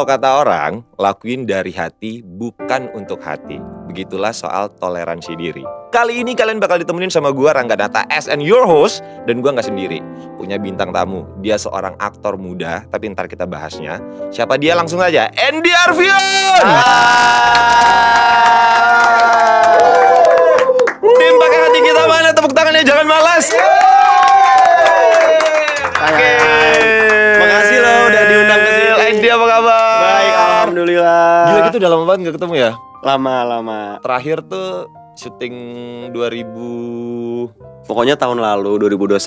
Kalau kata orang, lakuin dari hati bukan untuk hati. Begitulah soal toleransi diri. Kali ini kalian bakal ditemenin sama gua Rangga Nata as and your host dan gua nggak sendiri. Punya bintang tamu. Dia seorang aktor muda, tapi ntar kita bahasnya. Siapa dia langsung aja? Andy Arvion. Tim pakai hati kita mana? Tepuk tangannya jangan malas. Oke. Makasih alhamdulillah. Gila kita udah lama banget gak ketemu ya Lama lama. Terakhir tuh syuting 2000 Pokoknya tahun lalu 2021.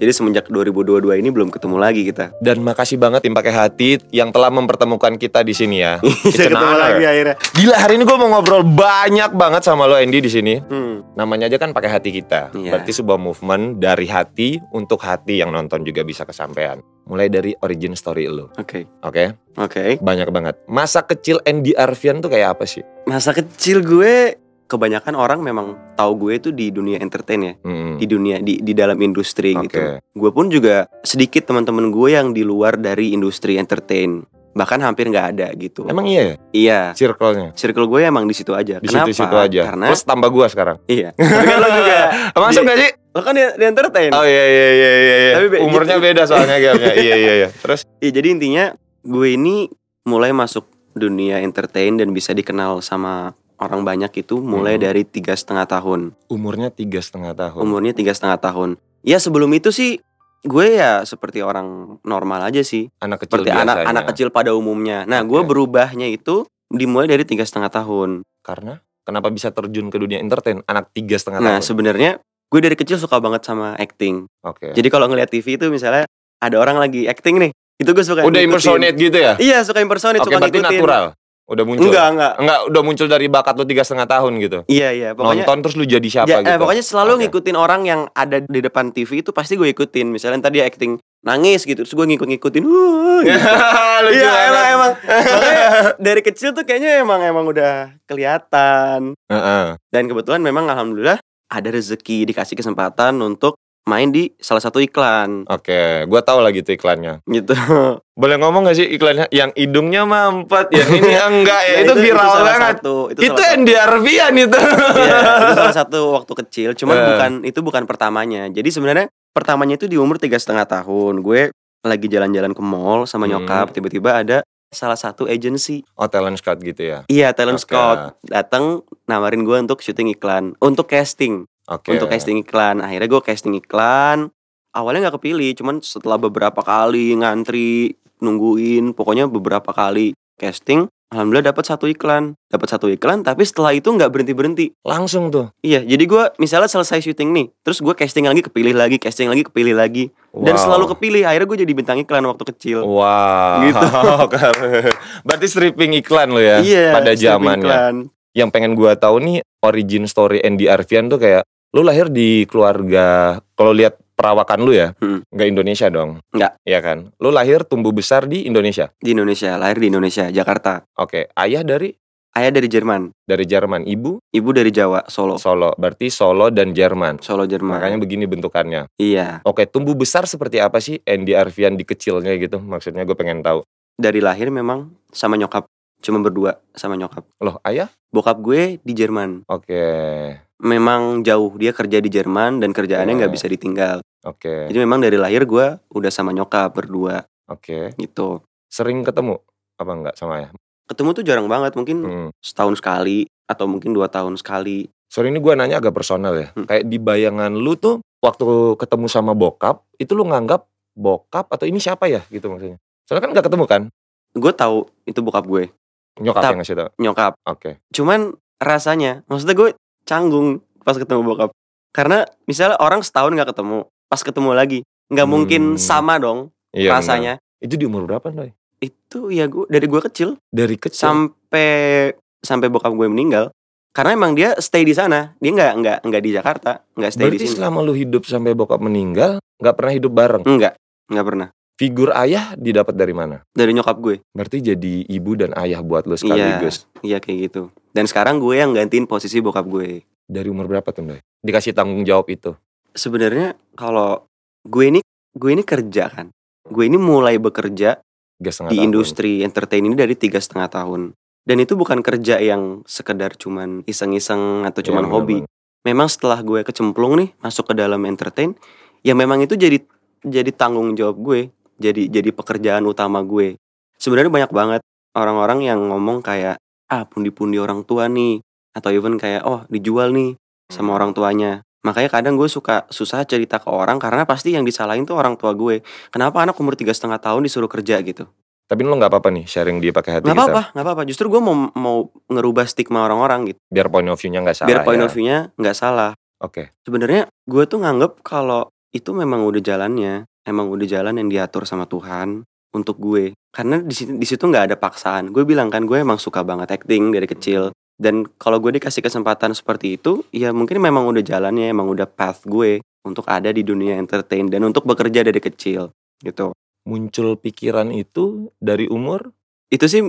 Jadi semenjak 2022 ini belum ketemu lagi kita. Dan makasih banget tim pakai hati yang telah mempertemukan kita di sini ya Bisa ketemu honor. lagi akhirnya. Gila hari ini gue mau ngobrol banyak banget sama lo Andy di sini Hmm. Namanya aja kan pakai hati kita Iya. Berarti sebuah movement dari hati untuk hati yang nonton juga bisa kesampaian Mulai dari origin story lo Oke. Oke Oke. banyak banget Masa kecil Andy Arvian tuh kayak apa sih? Masa kecil gue kebanyakan orang memang tahu gue itu di dunia entertain ya. Hmm. Di dunia di di dalam industri Oke. gitu. Gue pun juga sedikit teman-teman gue yang di luar dari industri entertain. Bahkan hampir nggak ada gitu. Emang iya ya? Iya. Circle-nya? Circle gue emang di situ aja. Di Kenapa? situ-situ aja Karena Terus tambah gua sekarang iya. Tapi kan lo juga Masuk Di- gak sih? lo kan di, di entertain. Oh iya iya iya iya. Umurnya gitu. beda soalnya gamenya. iya iya iya. Terus Iya, jadi intinya gue ini mulai masuk dunia entertain dan bisa dikenal sama orang banyak itu mulai Hmm. dari tiga setengah tahun. umurnya tiga setengah tahun. Umurnya tiga setengah tahun. Ya sebelum itu sih gue ya seperti orang normal aja sih. anak kecil Seperti anak biasanya. anak kecil pada umumnya. Nah gue Oke. berubahnya itu dimulai dari tiga setengah tahun. Karena kenapa bisa terjun ke dunia entertain? Anak tiga setengah Nah tahun. sebenarnya gue dari kecil suka banget sama acting. Oke. Jadi kalau ngeliat TV itu misalnya ada orang lagi acting nih, itu gue suka Udah ngikutin. impersonate gitu ya? Iya suka impersonate, Oke suka berarti ngikutin. natural. Udah muncul. Enggak enggak. Enggak, udah muncul dari bakat lu tiga setengah tahun gitu. Iya iya. Pokoknya Nonton terus lu jadi siapa Ja- gitu. eh, pokoknya selalu Oke. ngikutin orang yang ada di depan TV itu pasti gue ikutin. Misalnya tadi acting nangis gitu, terus gue ngikut-ngikutin. "Wah," gitu. Iya emang emang. Makanya dari kecil tuh kayaknya emang emang udah kelihatan. Heeh. Dan kebetulan memang alhamdulillah ada rezeki dikasih kesempatan untuk main di salah satu iklan Oke, gua tahu lagi tuh iklannya. gitu. Boleh ngomong gak sih iklannya yang hidungnya mampet, yang ini enggak ya? Nah, itu, viral salah banget. Satu, itu, Itu, salah satu. Andy Arvian itu. Iya, itu salah satu waktu kecil. Cuman Eh. bukan itu bukan pertamanya. Jadi sebenarnya pertamanya itu di umur tiga setengah tahun. Gue lagi jalan-jalan ke mall sama Hmm. nyokap. Tiba-tiba ada salah satu agency. Oh talent scout gitu ya? Iya, talent Oke. scout datang nawarin gue untuk syuting iklan, untuk casting, Oke. untuk casting iklan. Akhirnya gue casting iklan. Awalnya nggak kepilih, cuman setelah beberapa kali ngantri, nungguin, pokoknya beberapa kali casting, alhamdulillah dapat satu iklan, dapat satu iklan. Tapi setelah itu nggak berhenti berhenti. Langsung tuh. Iya, jadi gua misalnya selesai syuting nih, terus gue casting lagi, kepilih lagi, casting lagi, kepilih lagi, dan Wow. selalu kepilih. Akhirnya gue jadi bintang iklan waktu kecil. Wow. Gitu. Berarti stripping iklan lo ya Iya, pada zamannya. Yang pengen gua tahu nih origin story Andy Arvian tuh kayak lu lahir di keluarga kalau lihat perawakan lu ya, Hmm. nggak Indonesia dong. Nggak. Iya kan? Lu lahir tumbuh besar di Indonesia. Di Indonesia, lahir di Indonesia, Jakarta. Oke, ayah dari Ayah dari Jerman, dari Jerman, ibu ibu dari Jawa, Solo. Solo. Berarti Solo dan Jerman. Solo Jerman. Makanya begini bentukannya. iya, Oke, tumbuh besar seperti apa sih Andy Arvian di kecilnya gitu? Maksudnya gue pengen tahu. dari lahir memang sama nyokap, cuma berdua sama nyokap. Loh, ayah? Bokap gue di Jerman. Oke. Memang jauh, dia kerja di Jerman dan kerjaannya nggak Oh. bisa ditinggal. Oke. Jadi memang dari lahir gue udah sama nyokap berdua Oke. gitu. Sering ketemu apa enggak sama ayah? Ketemu tuh jarang banget, mungkin Hmm. setahun sekali atau mungkin dua tahun sekali. Sorry ini gue nanya agak personal ya. Hmm. Kayak di bayangan lu tuh waktu ketemu sama bokap, itu lu nganggap bokap atau ini siapa ya gitu maksudnya? Soalnya kan nggak ketemu kan? Gue tahu itu bokap gue, Nyokap Tap. yang ngasih tau. nyokap. Oke. Cuman rasanya, maksudnya gue canggung pas ketemu bokap. Karena misalnya orang setahun nggak ketemu, pas ketemu lagi, nggak mungkin Hmm. sama dong Iya. rasanya. Itu di umur berapa, Noy? Itu ya gue dari gue kecil Dari kecil. sampai sampai bokap gue meninggal. Karena emang dia stay di sana, dia nggak nggak nggak di Jakarta, nggak stay Berarti di sini. selama lu hidup sampai bokap meninggal, nggak pernah hidup bareng. Enggak, nggak pernah. Figur ayah didapat dari mana? Dari nyokap gue. Berarti jadi ibu dan ayah buat lu sekaligus. Iya kayak gitu. Dan sekarang gue yang gantiin posisi bokap gue. Dari umur berapa tuh, Noy? Dikasih tanggung jawab itu. Sebenarnya kalau gue ini gue ini kerja kan. Gue ini mulai bekerja di tahun. industri entertain ini dari tiga setengah tahun. Dan itu bukan kerja yang sekedar cuman iseng-iseng atau Iya, cuman hobi. bener-bener. Memang setelah gue kecemplung nih masuk ke dalam entertain, ya memang itu jadi jadi tanggung jawab gue, jadi jadi pekerjaan utama gue. Sebenarnya banyak banget orang-orang yang ngomong kayak ah pundi-pundi orang tua nih atau even kayak oh dijual nih sama Hmm. orang tuanya. Makanya kadang gue suka susah cerita ke orang karena pasti yang disalahin tuh orang tua gue. Kenapa anak umur tiga setengah tahun disuruh kerja gitu? Tapi lo nggak apa-apa nih sharing dia pakai hati Nggak kita. apa-apa, nggak apa-apa. Justru gue mau mau ngerubah stigma orang-orang gitu. Biar point of view-nya nggak salah. Biar point ya. of view-nya nggak salah. Oke. Sebenarnya gue tuh nganggep kalau itu memang udah jalannya, emang udah jalan yang diatur sama Tuhan untuk gue. Karena di situ di situ nggak ada paksaan. Gue bilang kan gue emang suka banget acting dari kecil. Dan kalau gue dikasih kesempatan seperti itu, ya mungkin memang udah jalannya, emang udah path gue untuk ada di dunia entertain dan untuk bekerja dari kecil gitu. Muncul pikiran itu dari umur Itu sih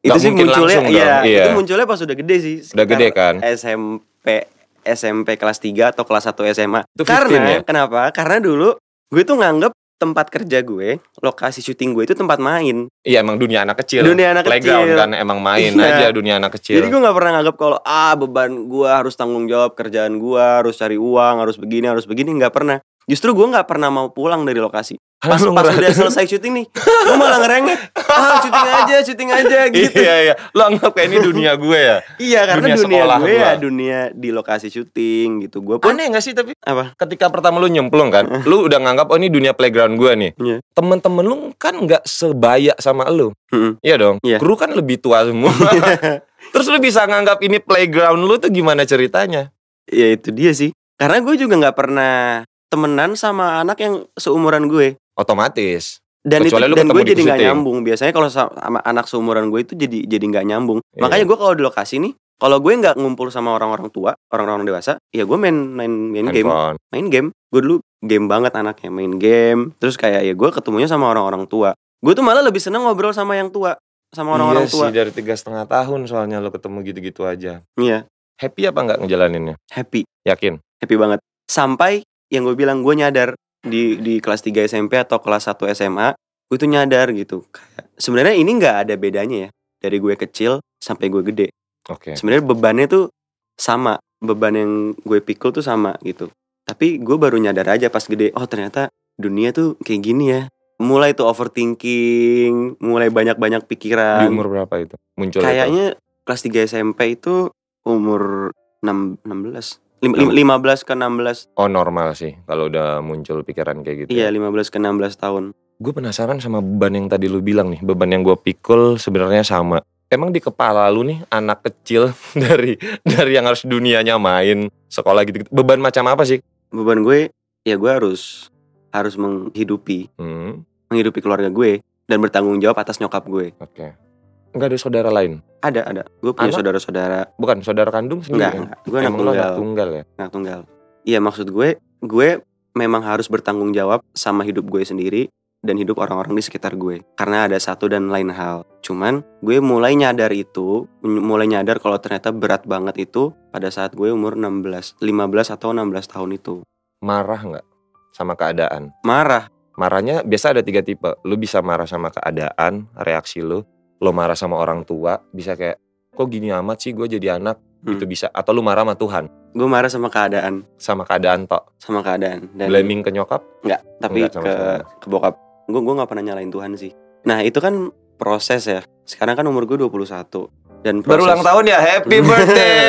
itu sih munculnya langsung iya, itu munculnya pas udah gede sih. udah gede kan. SMP SMP kelas 3 atau kelas 1 SMA. Itu 15 Karena ya? kenapa? Karena dulu gue tuh nganggep tempat kerja gue, lokasi syuting gue itu tempat main. Iya emang dunia anak kecil. Dunia anak Playground kecil. kan emang main Iya. aja dunia anak kecil. Jadi gue nggak pernah nganggep kalau ah beban gue harus tanggung jawab kerjaan gue, harus cari uang, harus begini, harus begini, nggak pernah. Justru gue nggak pernah mau pulang dari lokasi. Pas, pas udah selesai syuting nih, gue malah ngerengek. Ah syuting aja, syuting aja gitu. Iya iya. Lo anggap kayak ini dunia gue ya. Iya karena Dunia dunia, sekolah gue ya dunia di lokasi syuting gitu. Gue pun Aneh gak sih tapi apa? ketika pertama lu nyemplung kan, lu udah nganggap oh ini dunia playground gue nih. Iya. Temen-temen lu kan nggak sebaya sama lu. Mm-mm. Iya dong. Iya. Kru kan lebih tua semua. Terus lu bisa nganggap ini playground lu tuh gimana ceritanya? ya itu dia sih. Karena gue juga nggak pernah temenan sama anak yang seumuran gue. Otomatis. Dan Kecuali itu lu dan gue di jadi nggak syuting. nyambung. Biasanya kalau sama anak seumuran gue itu jadi jadi nggak nyambung. Iya. Makanya gue kalau di lokasi nih, kalau gue nggak ngumpul sama orang-orang tua, orang-orang dewasa, ya gue main main main game, Handphone. main game. Gue dulu game banget anaknya, main game. Terus kayak ya gue ketemunya sama orang-orang tua. Gue tuh malah lebih seneng ngobrol sama yang tua, sama orang-orang iya tua. sih dari tiga setengah tahun soalnya lu ketemu gitu-gitu aja. Iya, Happy apa nggak ngejalaninnya? happy. Yakin? happy banget sampai yang gue bilang gue nyadar di di kelas 3 SMP atau kelas 1 SMA gue tuh nyadar gitu kayak sebenarnya ini nggak ada bedanya ya dari gue kecil sampai gue gede Oke. sebenarnya bebannya tuh sama beban yang gue pikul tuh sama gitu tapi gue baru nyadar aja pas gede oh ternyata dunia tuh kayak gini ya mulai tuh overthinking mulai banyak-banyak Di pikiran umur berapa itu? Muncul itu? kayaknya kelas 3 SMP itu umur 6, 16 Lim- Enam- lim- 15 ke 16 Oh normal sih kalau udah muncul pikiran kayak gitu. Iya 15 ke 16 tahun Gue penasaran sama beban yang tadi lu bilang nih. Beban yang gue pikul sebenarnya sama. Emang di kepala lu nih anak kecil dari dari yang harus dunianya main sekolah gitu, -gitu. Beban macam apa sih? Beban gue ya gue harus harus menghidupi Hmm, menghidupi keluarga gue dan bertanggung jawab atas nyokap gue. oke. Enggak ada saudara lain. Ada ada. Gue punya saudara-saudara. Bukan saudara kandung sendiri. Enggak, kan? enggak. Gue anak tunggal. anak tunggal ya. Anak tunggal. Iya maksud gue gue memang harus bertanggung jawab sama hidup gue sendiri dan hidup orang-orang di sekitar gue karena ada satu dan lain hal. Cuman gue mulai nyadar itu, mulai nyadar kalau ternyata berat banget itu pada saat gue umur 16, 15 atau 16 tahun itu. Marah nggak sama keadaan? Marah, Marahnya biasa ada tiga tipe. Lu bisa marah sama keadaan, reaksi lu. Lu marah sama orang tua, bisa kayak kok gini amat sih gue jadi anak. Hmm. Itu bisa. Atau lu marah sama Tuhan, gue marah sama keadaan, sama keadaan tok. sama keadaan dan Blaming ke nyokap, enggak, tapi Enggak sama ke ke bokap. Gue gue nggak pernah nyalain Tuhan sih. Nah, itu kan proses ya. Sekarang kan umur gue 21 dan proses Baru ulang tahun ya, happy birthday.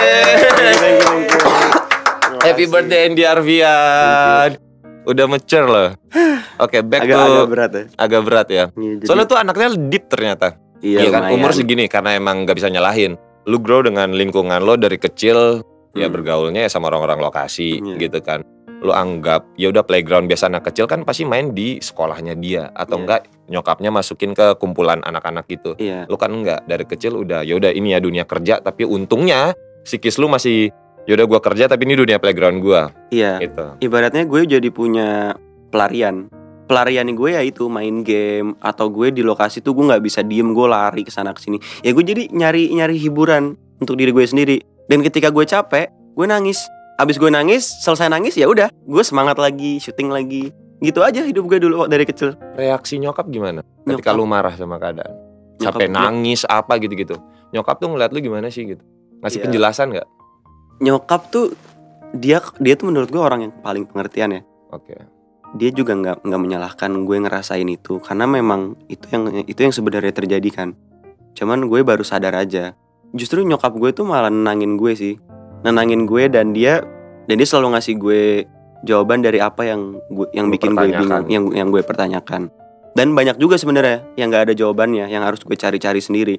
Thank you, thank you. happy birthday Andy Arvian. Udah mature loh. Oke, back Agak to agak berat ya. agak berat ya. Iya, jadi- Soalnya tuh anaknya deep ternyata. iya, Iya kan lumayan. umur segini karena emang gak bisa nyalahin. Lu grow dengan lingkungan lo dari kecil ya Hmm. bergaulnya ya sama orang-orang lokasi Iya. gitu kan. Lu anggap ya udah playground biasa anak kecil kan pasti main di sekolahnya dia atau Iya. enggak nyokapnya masukin ke kumpulan anak-anak gitu. Iya. Lu kan enggak dari kecil udah ya udah ini ya dunia kerja tapi untungnya psikis lu masih ya udah gua kerja tapi ini dunia playground gua Iya. gitu. Ibaratnya gue jadi punya pelarian. Pelarian gue ya itu main game atau gue di lokasi tuh gue nggak bisa diem gue lari ke sana ke sini. Ya gue jadi nyari nyari hiburan untuk diri gue sendiri. Dan ketika gue capek, gue nangis. Abis gue nangis, selesai nangis ya udah, gue semangat lagi, syuting lagi. gitu aja hidup gue dulu dari kecil Reaksi nyokap gimana? Ketika Nyokap- lu marah sama keadaan. nyokap Sampai gue- nangis apa gitu-gitu. Nyokap tuh ngeliat lu gimana sih gitu? Ngasih Iya. penjelasan nggak? Nyokap tuh dia dia tuh menurut gue orang yang paling pengertian ya. Oke. dia juga nggak nggak menyalahkan gue ngerasain itu karena memang itu yang itu yang sebenarnya terjadi kan. Cuman gue baru sadar aja. Justru nyokap gue tuh malah nenangin gue sih. Nenangin gue dan dia dan dia selalu ngasih gue jawaban dari apa yang gue yang Lu bikin gue bingung yang yang gue pertanyakan. Dan banyak juga sebenarnya yang nggak ada jawabannya yang harus gue cari-cari sendiri.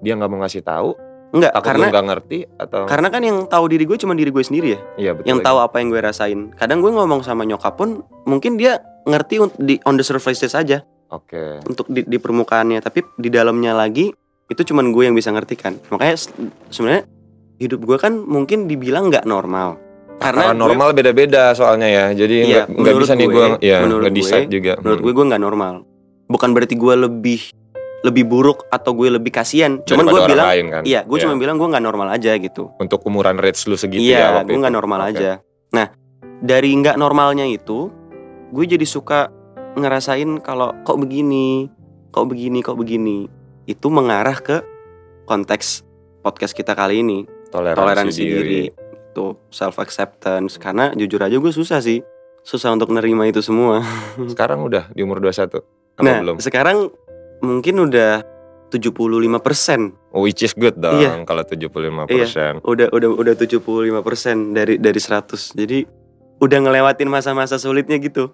Dia nggak mau ngasih tahu, Enggak, takut karena nggak ngerti atau karena kan yang tahu diri gue cuma diri gue sendiri ya Iya betul. yang tahu apa yang gue rasain. Kadang gue ngomong sama nyokap pun mungkin dia ngerti di on the surface saja Oke. untuk di, di permukaannya, tapi di dalamnya lagi itu cuman gue yang bisa ngerti kan. Makanya se- sebenarnya hidup gue kan mungkin dibilang nggak normal. Karena gue- normal beda-beda soalnya ya. Jadi Iya, nggak nggak menurut bisa nih gue- gue ya menurut nge-decide gue- juga. menurut Hmm. gue gue nggak normal. Bukan berarti gue lebih lebih buruk atau gue lebih kasihan. Cuman gue bilang, lain kan. iya, gue Iya. cuma bilang gue nggak normal aja gitu. untuk umuran rates lu segitu ya iya, waktu gue nggak normal Oke. aja. Nah, dari nggak normalnya itu, gue jadi suka ngerasain kalau kok begini, kok begini, kok begini. Itu mengarah ke konteks podcast kita kali ini, Toleransi, toleransi diri. diri, itu self acceptance. Karena jujur aja gue susah sih, susah untuk nerima itu semua. Sekarang udah di umur 21. Apa nah, belum? sekarang mungkin udah 75% Oh, which is good dong Iya. kalau 75%. udah udah udah 75% dari dari 100. Jadi udah ngelewatin masa-masa sulitnya gitu.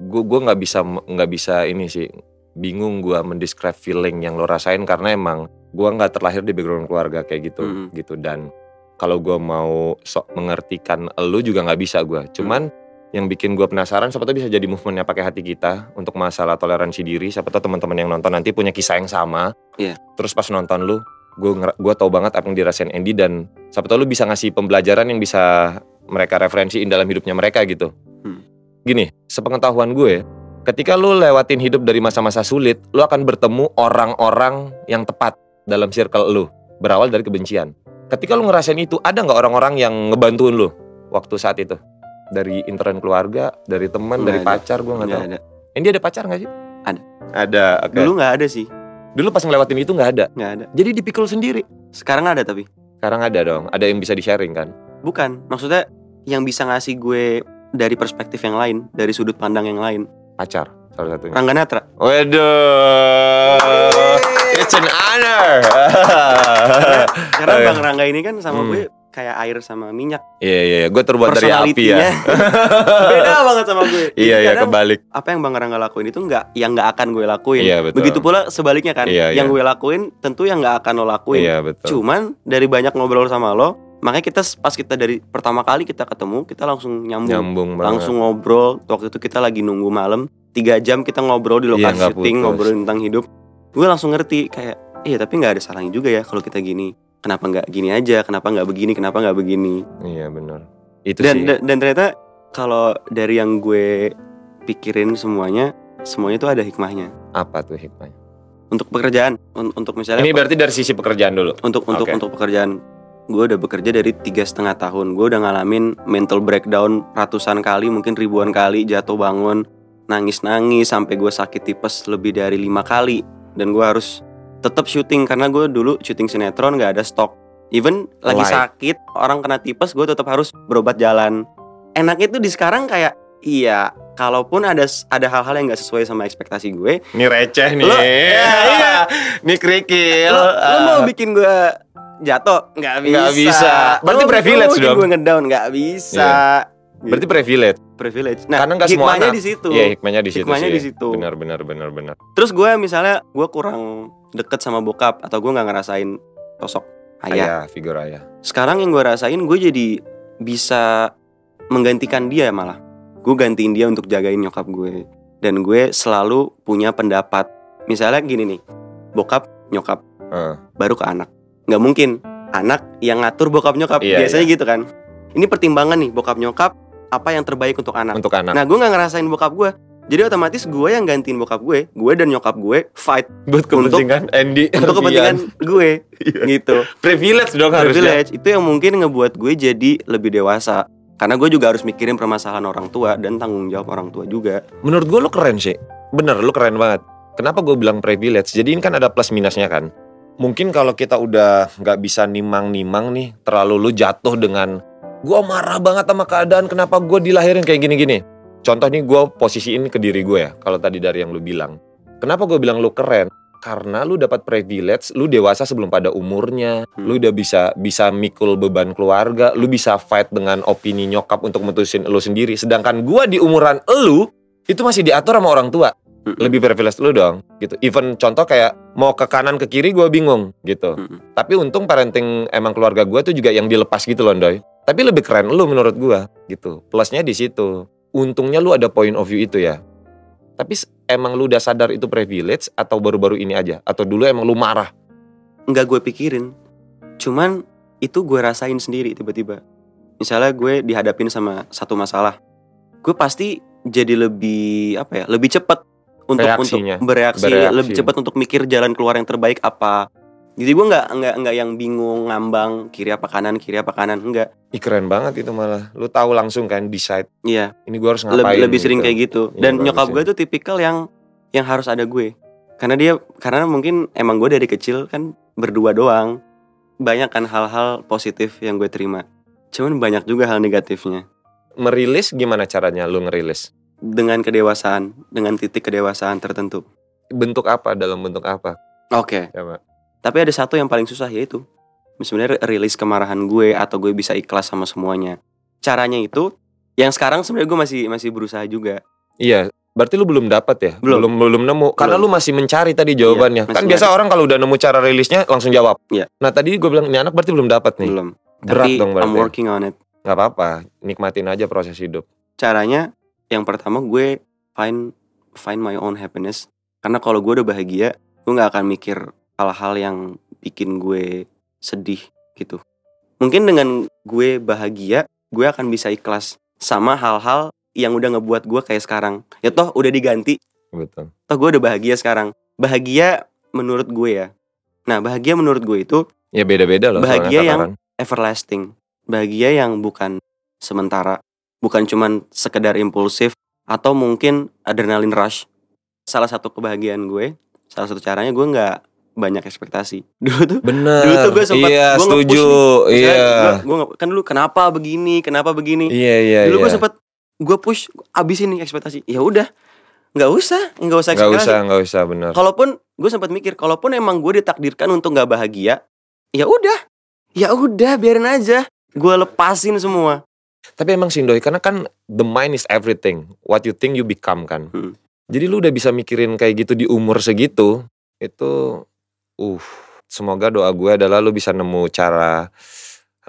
Gue gue nggak bisa nggak bisa ini sih bingung gue mendescribe feeling yang lo rasain karena emang gue nggak terlahir di background keluarga kayak gitu Mm. gitu dan kalau gue mau sok mengertikan lo juga nggak bisa gue cuman yang bikin gue penasaran siapa tahu bisa jadi movementnya pakai hati kita untuk masalah toleransi diri. Siapa tahu teman-teman yang nonton nanti punya kisah yang sama. Iya. terus pas nonton lu gue gue tahu banget apa yang dirasain Andy dan siapa tahu lu bisa ngasih pembelajaran yang bisa mereka referensiin dalam hidupnya mereka gitu. Hmm. gini sepengetahuan gue ketika lu lewatin hidup dari masa-masa sulit lu akan bertemu orang-orang yang tepat dalam circle lu. Berawal dari kebencian. Ketika lu ngerasain itu ada nggak orang-orang yang ngebantuin lu waktu saat itu dari intern keluarga dari teman dari ada. pacar gue nggak tahu ada. Andy ada pacar nggak sih Ada. ada oke Dulu nggak ada sih, dulu pas ngelewatin itu nggak ada nggak ada. jadi dipikul sendiri Sekarang ada tapi sekarang ada dong ada yang bisa di sharing kan bukan. Maksudnya yang bisa ngasih gue dari perspektif yang lain, dari sudut pandang yang lain. pacar salah satunya Rangga Natra. Waduh, it's an honor. Karena iya. Bang Rangga ini kan sama Hmm. gue kayak air sama minyak. Iya iya, gue terbuat dari api ya. beda banget sama gue. Iya iya, kebalik. apa yang Bang Rangga lakuin itu nggak yang nggak akan gue lakuin. Iya betul. Begitu pula sebaliknya kan. Iya, yang iya. gue lakuin tentu yang nggak akan lo lakuin. Iya betul. Cuman dari banyak ngobrol sama lo, makanya kita pas kita dari pertama kali kita ketemu, kita langsung nyambung. Nyambung banget. langsung ngobrol. Waktu itu kita lagi nunggu malam, tiga jam kita ngobrol di Iya, lokasi nggak syuting, putus. ngobrolin tentang hidup. Gue langsung ngerti kayak, iya tapi nggak ada salahnya juga ya kalau kita gini. Kenapa nggak gini aja? Kenapa nggak begini? Kenapa nggak begini? Iya benar. Itu Dan, sih. dan dan ternyata kalau dari yang gue pikirin semuanya, semuanya itu ada hikmahnya. Apa tuh hikmahnya? Untuk pekerjaan, un- untuk misalnya Ini berarti dari sisi pekerjaan dulu. untuk untuk Oke. untuk pekerjaan gue udah bekerja dari tiga setengah tahun gue udah ngalamin mental breakdown ratusan kali mungkin ribuan kali jatuh bangun nangis nangis sampai gue sakit tipes lebih dari lima kali dan gue harus tetap syuting karena gue dulu syuting sinetron nggak ada stok even lagi sakit orang kena tipes gue tetap harus berobat jalan enaknya tuh di sekarang kayak iya kalaupun ada ada hal-hal yang nggak sesuai sama ekspektasi gue Ini receh nih. Lo- ya, iya. Ini kerikil. lo, lo mau bikin gue jatuh nggak bisa bisa. Berarti privilege dong. gue ngedown nggak bisa Berarti privilege. privilege nah Karena nggak semua anak. di situ Iya hikmahnya di situ Hikmahnya sih. di situ. Benar benar benar benar. terus gue misalnya gue kurang deket sama bokap atau gue nggak ngerasain sosok ayah Ayah, figur ayah. sekarang yang gue rasain gue jadi bisa menggantikan dia malah gue gantiin dia untuk jagain nyokap gue dan gue selalu punya pendapat misalnya gini nih bokap nyokap Heeh. baru ke anak nggak mungkin anak yang ngatur bokap nyokap Iya, biasanya gitu kan ini pertimbangan nih bokap nyokap apa yang terbaik untuk anak Untuk anak. nah gue nggak ngerasain bokap gue jadi otomatis gue yang gantiin bokap gue gue dan nyokap gue fight buat kepentingan Andy. untuk kepentingan gue Iya. gitu privilege dong harusnya. privilege itu yang mungkin ngebuat gue jadi lebih dewasa karena gue juga harus mikirin permasalahan orang tua dan tanggung jawab orang tua juga Menurut gue lu keren sih. Bener, lu keren banget. Kenapa gue bilang privilege? Jadi ini kan ada plus minusnya kan. Mungkin kalau kita udah nggak bisa nimang-nimang nih, terlalu lu jatuh dengan gue marah banget sama keadaan. Kenapa gue dilahirin kayak gini-gini? Contoh nih gue posisiin ke diri gue ya. Kalau tadi dari yang lu bilang. Kenapa gue bilang lu keren? Karena lu dapat privilege, lu dewasa sebelum pada umurnya, Hmm. lu udah bisa bisa mikul beban keluarga, lu bisa fight dengan opini nyokap untuk mutusin lu sendiri. Sedangkan gua di umuran lu itu masih diatur sama orang tua Mm-mm. lebih privilege lu dong gitu even contoh kayak mau ke kanan ke kiri gue bingung gitu Mm-mm. tapi untung parenting emang keluarga gue tuh juga yang dilepas gitu loh Doy tapi lebih keren lu menurut gue gitu. Plusnya di situ. Untungnya lu ada point of view itu ya. Tapi emang lu udah sadar itu privilege atau baru-baru ini aja? Atau dulu emang lu marah? Nggak gue pikirin. Cuman itu gue rasain sendiri tiba-tiba. Misalnya gue dihadapin sama satu masalah gue pasti jadi lebih apa ya lebih cepat untuk Reaksinya. untuk bereaksi, Bereaksi. lebih cepat untuk mikir jalan keluar yang terbaik apa jadi gue nggak nggak nggak yang bingung ngambang kiri apa kanan kiri apa kanan enggak Ih keren banget itu malah. Lu tahu langsung kan decide. Iya. Ini gue harus lebih, ngapain lebih sering gitu. kayak gitu. Iya, dan nyokap ya. gue tuh tipikal yang yang harus ada gue. Karena dia karena mungkin emang gue dari kecil kan berdua doang. Banyak kan hal-hal positif yang gue terima. Cuman banyak juga hal negatifnya. Merilis gimana caranya lu ngerilis? Dengan kedewasaan dengan titik kedewasaan tertentu. Bentuk apa? Dalam bentuk apa? Oke. Coba tapi ada satu yang paling susah yaitu sebenarnya rilis kemarahan gue atau gue bisa ikhlas sama semuanya caranya itu yang sekarang sebenarnya gue masih masih berusaha juga Iya, berarti lu belum dapat ya? Belum. belum, belum nemu. Karena lu Belum. masih mencari tadi jawabannya. Iya, kan biasa orang kalau udah nemu cara rilisnya langsung jawab. Iya. Nah tadi gue bilang ini anak berarti belum dapat nih. belum Berat tapi dong I'm berarti. working on it Gak apa-apa, nikmatin aja proses hidup. caranya yang pertama gue find find my own happiness karena kalau gue udah bahagia gue nggak akan mikir hal-hal yang bikin gue sedih gitu. Mungkin dengan gue bahagia gue akan bisa ikhlas sama hal-hal yang udah ngebuat gue kayak sekarang. Ya toh udah diganti. Betul. toh gue udah bahagia sekarang. Bahagia menurut gue ya. Nah bahagia menurut gue itu Ya beda-beda loh. Bahagia yang- everlasting. Bahagia yang bukan sementara. Bukan cuman sekedar impulsif atau mungkin adrenalin rush. Salah satu kebahagiaan gue salah satu caranya gue nggak banyak ekspektasi dulu tuh Bener. dulu tuh gue sempat iya, gue setuju. Iya. gue, gue kan dulu kenapa begini kenapa begini Iya, iya, dulu gue iya. sempet gue push abisin nih ekspektasi ya udah nggak usah nggak usah Gak ekspektasi usah, gak usah bener. kalaupun gue sempat mikir kalaupun emang gue ditakdirkan untuk nggak bahagia ya udah ya udah biarin aja gue lepasin semua Tapi emang Sindoy, karena kan the mind is everything. What you think you become kan. Hmm. Jadi lu udah bisa mikirin kayak gitu di umur segitu, itu uh semoga doa gue adalah lu bisa nemu cara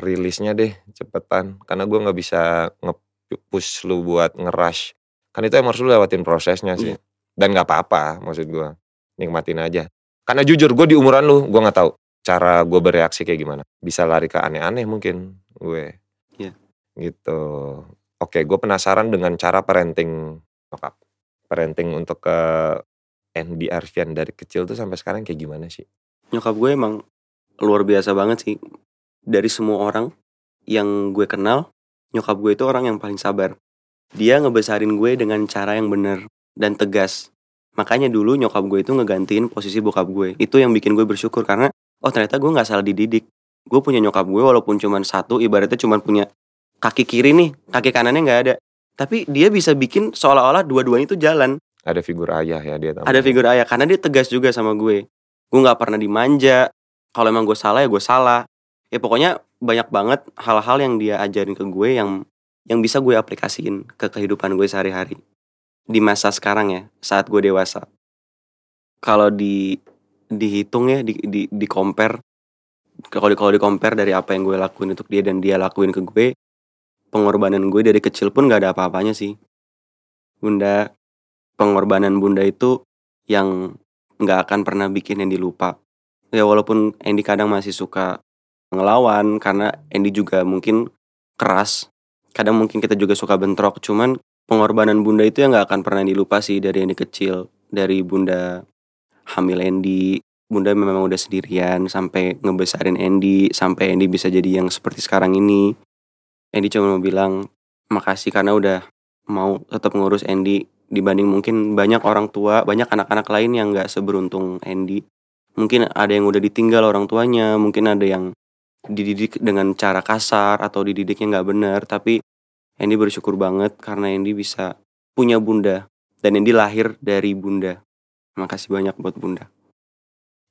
rilisnya deh cepetan. Karena gue nggak bisa nge-push lu buat nge-rush. Kan itu emang harus lu lewatin prosesnya sih. Dan nggak apa-apa maksud gue. Nikmatin aja. Karena jujur gue di umuran lu, gue nggak tahu cara gue bereaksi kayak gimana. Bisa lari ke aneh-aneh mungkin gue. Iya. Gitu. Oke, gue penasaran dengan cara parenting nyokap. Parenting untuk ke Andy Arfian dari kecil tuh sampai sekarang kayak gimana sih? Nyokap gue emang luar biasa banget sih. Dari semua orang yang gue kenal nyokap gue itu orang yang paling sabar. Dia ngebesarin gue dengan cara yang benar dan tegas. Makanya dulu nyokap gue itu ngegantiin posisi bokap gue. Itu yang bikin gue bersyukur karena oh ternyata gue nggak salah dididik. Gue punya nyokap gue walaupun cuma satu ibaratnya cuma punya kaki kiri nih kaki kanannya nggak ada. Tapi dia bisa bikin seolah-olah dua-duanya itu jalan. Ada figur ayah ya dia. ada figur ayah karena dia tegas juga sama gue gue nggak pernah dimanja. Kalau emang gue salah ya gue salah. Ya pokoknya banyak banget hal-hal yang dia ajarin ke gue yang yang bisa gue aplikasiin ke kehidupan gue sehari-hari. Di masa sekarang ya saat gue dewasa. Kalau di dihitung ya di di, di compare kalau kalau di compare dari apa yang gue lakuin untuk dia dan dia lakuin ke gue pengorbanan gue dari kecil pun gak ada apa-apanya sih. Bunda pengorbanan bunda itu yang nggak akan pernah bikin Andy lupa. Ya walaupun Andy kadang masih suka ngelawan karena Andy juga mungkin keras kadang mungkin kita juga suka bentrok cuman pengorbanan bunda itu yang nggak akan pernah dilupa sih dari Andy kecil dari bunda hamil Andy bunda memang udah sendirian sampai ngebesarin Andy sampai Andy bisa jadi yang seperti sekarang ini. Andy cuma mau bilang makasih karena udah mau tetap ngurus Andy dibanding mungkin banyak orang tua, banyak anak-anak lain yang nggak seberuntung Andy. Mungkin ada yang udah ditinggal orang tuanya, mungkin ada yang dididik dengan cara kasar atau dididiknya nggak benar, tapi Andy bersyukur banget karena Andy bisa punya bunda dan Andy lahir dari bunda. Makasih banyak buat bunda.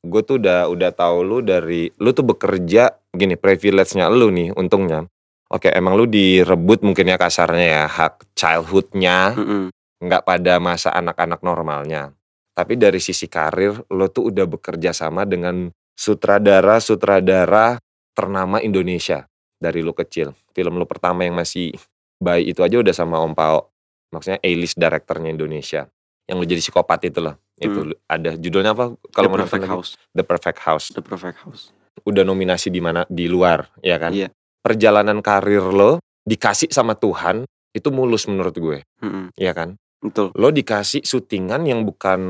Gue tuh udah udah tahu lu dari lu tuh bekerja gini privilege-nya lu nih untungnya. Oke, emang lu direbut mungkin ya kasarnya ya hak childhood-nya Mm-mm. Nggak pada masa anak-anak normalnya. Tapi dari sisi karir lo tuh udah bekerja sama dengan sutradara-sutradara ternama Indonesia dari lu kecil. Film lu pertama yang masih bayi itu aja udah sama Om Pao. Maksudnya A-list directornya Indonesia. Yang lu jadi psikopat itu loh. Itu ada judulnya apa? Mau nonton Perfect lagi? House. The Perfect House. The Perfect House. Udah nominasi di mana? Di luar, ya kan? Iya. Perjalanan karir lo dikasih sama Tuhan itu mulus menurut gue, Mm-mm. ya kan? Betul. lo dikasih syutingan yang bukan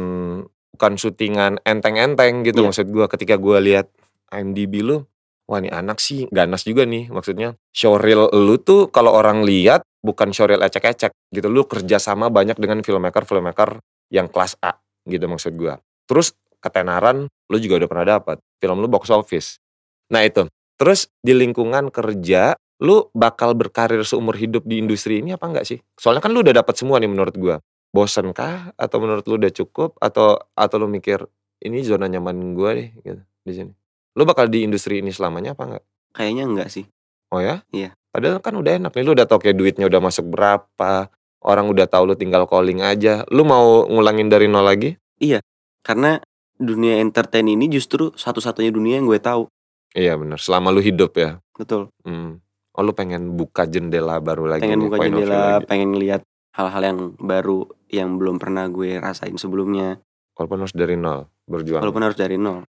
bukan syutingan enteng-enteng gitu Iya. maksud gua. Ketika gua lihat IMDb lu wah ini anak sih ganas juga nih. Maksudnya showreel lu tuh kalau orang lihat bukan showreel ecek-ecek gitu. Lu kerja sama banyak dengan filmmaker filmmaker yang kelas A gitu maksud gua. Terus ketenaran lu juga udah pernah dapat film lu box office. Nah itu. Terus di lingkungan kerja lu bakal berkarir seumur hidup di industri ini apa enggak sih soalnya kan lu udah dapat semua nih menurut gua bosen kah atau menurut lu udah cukup atau atau lu mikir ini zona nyaman gua deh gitu di sini. Lu bakal di industri ini selamanya apa enggak? Kayaknya enggak sih. Oh ya? Iya. Padahal kan udah enak nih lu udah tau kayak duitnya udah masuk berapa. Orang udah tahu lu tinggal calling aja. Lu mau ngulangin dari nol lagi? Karena dunia entertain ini justru satu-satunya dunia yang gue tahu. Iya bener. Selama lu hidup ya. Betul. Hmm. Oh lu pengen buka jendela baru lagi pengen nih, buka jendela, pengen ngeliat hal-hal yang baru yang belum pernah gue rasain sebelumnya. Walaupun harus dari nol berjuang. Walaupun harus dari nol.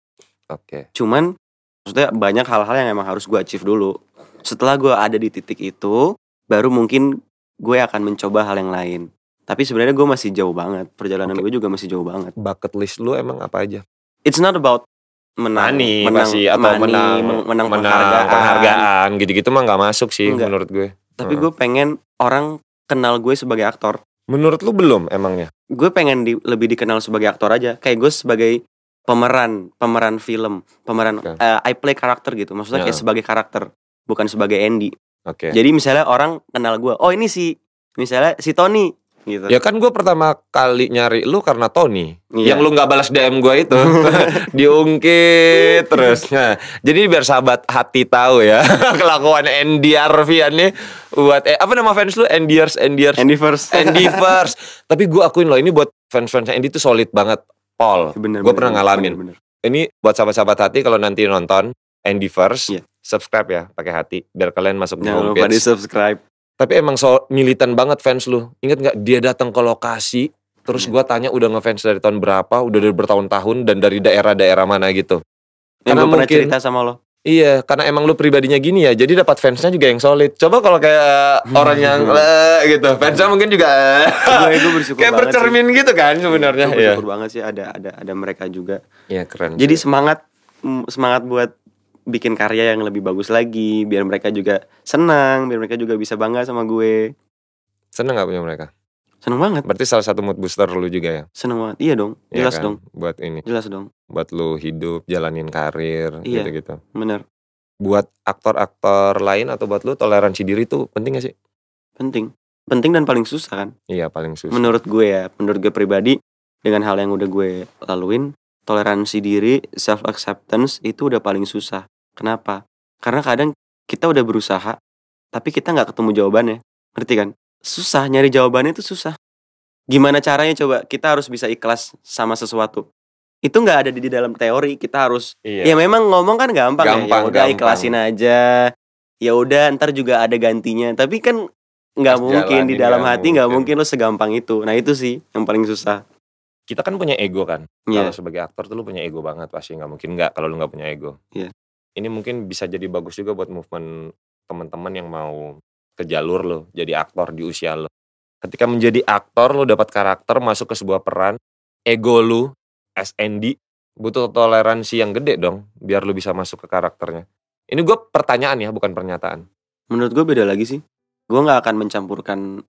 Oke. Cuman maksudnya banyak hal-hal yang emang harus gue achieve dulu. Setelah gue ada di titik itu, baru mungkin gue akan mencoba hal yang lain. Tapi sebenarnya gue masih jauh banget. Perjalanan Oke. gue juga masih jauh banget. Bucket list lu emang apa aja? It's not about menang, Money menang, pasti atau money, menang men- menang, menang penghargaan. penghargaan gitu-gitu mah nggak masuk sih Enggak. menurut gue. Tapi Heeh. gue pengen orang kenal gue sebagai aktor. Menurut lu belum emangnya? Gue pengen di- lebih dikenal sebagai aktor aja. Kayak gue sebagai pemeran, pemeran film, pemeran Oke. eh, I play karakter gitu. Maksudnya kayak Ya. sebagai karakter, bukan sebagai Andy. Oke. Jadi misalnya orang kenal gue, oh ini si misalnya si Tony gitu. Ya kan gue pertama kali nyari lu karena Tony Iya. Yang lu gak balas DM gue itu Diungkit terus Nah jadi biar sahabat hati tahu ya Kelakuan Andy Arfian nih Buat eh, Apa nama fans lu? Andyers Andyers Andy first. Andy first Tapi gue akuin loh Ini buat fans-fans Andy tuh solid banget Paul bener, pernah ngalamin. bener, bener. Ini buat sahabat-sahabat hati Kalau nanti nonton Andy first Iya. Subscribe ya pakai hati Biar kalian masuk di Jangan lupa di subscribe. Tapi emang so militan banget fans lu. Ingat nggak dia datang ke lokasi, terus Iya. gua tanya udah ngefans dari tahun berapa, udah dari bertahun-tahun dan dari daerah-daerah mana gitu. Yang Karena gue pernah mungkin- cerita sama lo. Iya, karena emang lu pribadinya gini ya, jadi dapat fansnya juga yang solid. Coba kalau kayak orang yang eh, gitu, fansnya mungkin juga eh, gue gue bersyukur kayak banget sih. bercermin gitu kan sebenarnya. Gue Iya, bersyukur banget sih ada ada ada mereka juga. Iya keren. Jadi semangat mm, semangat buat bikin karya yang lebih bagus lagi, biar mereka juga senang, biar mereka juga bisa bangga sama gue. seneng gak punya mereka? Seneng banget, Berarti salah satu mood booster lu juga ya? seneng banget. Iya dong, Iya jelas kan? dong, Buat ini, jelas dong, buat lu hidup, jalanin karir, Iya. gitu-gitu. bener, Buat aktor-aktor lain atau buat lu toleransi diri tuh penting gak sih? penting, penting dan paling susah kan. Iya paling susah. Menurut gue ya, menurut gue pribadi dengan hal yang udah gue laluin, toleransi diri, self acceptance itu udah paling susah. Kenapa? Karena kadang kita udah berusaha, tapi kita nggak ketemu jawabannya, ngerti kan? Susah nyari jawabannya itu susah. Gimana caranya coba? Kita harus bisa ikhlas sama sesuatu. Itu nggak ada di di dalam teori. Kita harus Iya. Ya memang ngomong kan gampang, ya. Gampang, ya. udah ikhlasin aja. Ya udah ntar juga ada gantinya. Tapi kan nggak mungkin di dalam hati nggak mungkin. mungkin lo segampang itu. Nah itu sih yang paling susah. kita kan punya ego kan. Iya. Kalau sebagai aktor tuh lu punya ego banget pasti nggak mungkin nggak kalau lu nggak punya ego. Iya. Ini mungkin bisa jadi bagus juga buat movement teman-teman yang mau ke jalur lo jadi aktor di usia lo. Ketika menjadi aktor lo dapat karakter masuk ke sebuah peran, ego lu SND butuh toleransi yang gede dong biar lu bisa masuk ke karakternya. Ini gue pertanyaan ya bukan pernyataan. Menurut gue beda lagi sih. gue nggak akan mencampurkan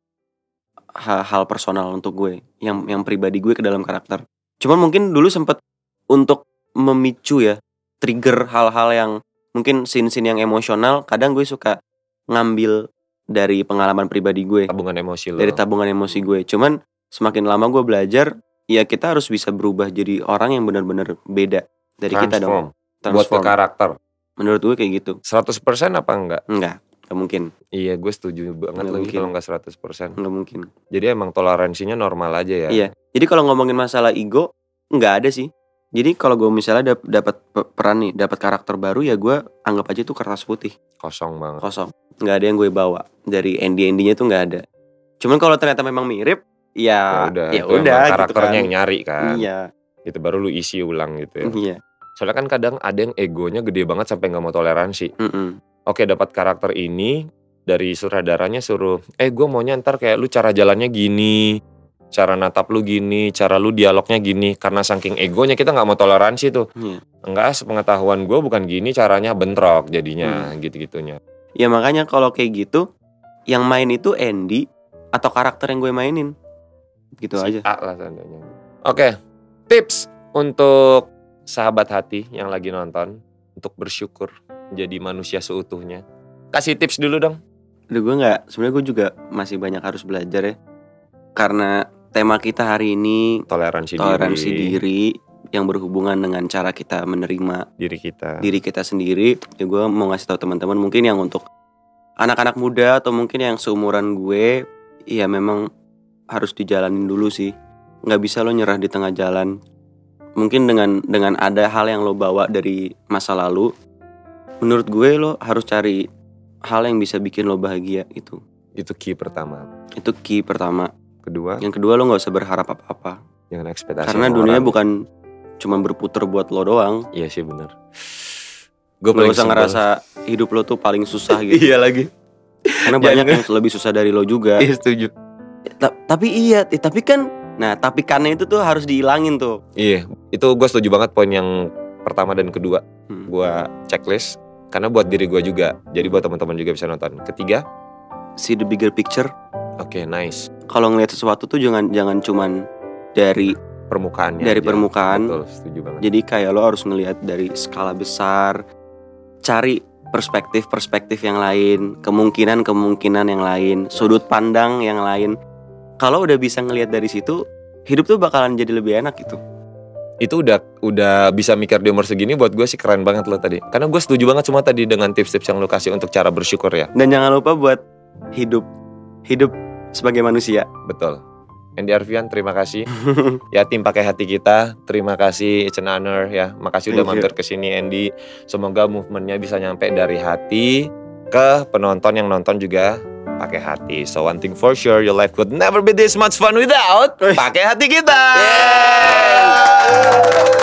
hal, hal personal untuk gue yang yang pribadi gue ke dalam karakter cuman mungkin dulu sempet untuk memicu ya trigger hal-hal yang mungkin scene-scene yang emosional kadang gue suka ngambil dari pengalaman pribadi gue. Tabungan emosi lo. Dari tabungan emosi gue. Cuman semakin lama gue belajar ya kita harus bisa berubah jadi orang yang benar-benar beda dari kita dong. Transform. buat ke Transform. karakter. Menurut gue kayak gitu. 100% apa enggak? Enggak nggak mungkin. Iya gue setuju banget Nggak lagi mungkin. kalau enggak 100% nggak mungkin. Jadi emang toleransinya normal aja ya. Iya. Jadi kalau ngomongin masalah ego, nggak ada sih. Jadi kalau gue misalnya dap- dapat pe- peran nih, dapat karakter baru ya gue anggap aja itu kertas putih, kosong banget kosong. Nggak ada yang gue bawa dari ND-ND-nya tuh nggak ada. Cuman kalau ternyata memang mirip, ya udah ya udah gitu karakternya kan. yang nyari kan Iya, itu baru lu isi ulang gitu ya iya. soalnya kan kadang ada yang egonya gede banget sampai nggak mau toleransi Mm-mm. oke dapat karakter ini dari sutradaranya suruh eh gue maunya ntar kayak lu cara jalannya gini cara natap lu gini cara lu dialognya gini karena saking egonya kita nggak mau toleransi tuh Iya. enggak sepengetahuan gue bukan gini caranya bentrok jadinya Hmm. gitu gitunya Ya makanya kalau kayak gitu, yang main itu Andy atau karakter yang gue mainin, gitu Si aja. A lah tandanya oke tips untuk sahabat hati yang lagi nonton untuk bersyukur jadi manusia seutuhnya kasih tips dulu dong Aduh gue nggak, sebenarnya gue juga masih banyak harus belajar ya. Karena tema kita hari ini toleransi, toleransi diri, diri yang berhubungan dengan cara kita menerima diri kita. diri kita sendiri. Ya gue mau ngasih tahu teman-teman mungkin yang untuk anak-anak muda atau mungkin yang seumuran gue ya memang harus dijalanin dulu sih. Nggak bisa lo nyerah di tengah jalan. Mungkin dengan dengan ada hal yang lo bawa dari masa lalu menurut gue lo harus cari hal yang bisa bikin lo bahagia itu. Itu key pertama. Itu key pertama kedua. Yang kedua lo nggak usah berharap apa-apa. Jangan ekspektasi karena dunia orang. bukan cuma berputar buat lo doang. Iya sih benar gue Lo usah ngerasa hidup lo tuh paling susah gitu. Iya lagi. Karena banyak yang lebih susah dari lo juga. Iya setuju. Ta- Tapi iya Tapi kan Nah tapi karena itu tuh harus dihilangin tuh. Iya itu gue setuju banget poin yang pertama dan kedua. Hmm. gue checklist karena buat diri gue juga jadi buat teman-teman juga bisa nonton. Ketiga See the bigger picture oke nice. Kalau ngeliat sesuatu tuh jangan jangan cuman dari permukaannya Dari aja. permukaan. betul setuju banget. Jadi kayak lo harus ngelihat dari skala besar Cari perspektif-perspektif yang lain Kemungkinan-kemungkinan yang lain Sudut pandang yang lain. Kalau udah bisa ngelihat dari situ Hidup tuh bakalan jadi lebih enak gitu. Itu udah udah bisa mikir di umur segini buat gue sih keren banget lo tadi. Karena gue setuju banget semua tadi dengan tips-tips yang lo kasih untuk cara bersyukur ya. Dan jangan lupa buat hidup Hidup sebagai manusia. Betul. Andy Arfian terima kasih. Ya tim pakai hati kita terima kasih. It's an honor ya. Makasih udah Thank you. mampir ke sini Andy. Semoga movementnya bisa nyampe dari hati ke penonton yang nonton juga pakai hati. So one thing for sure your life could never be this much fun without pakai hati kita. Yeay.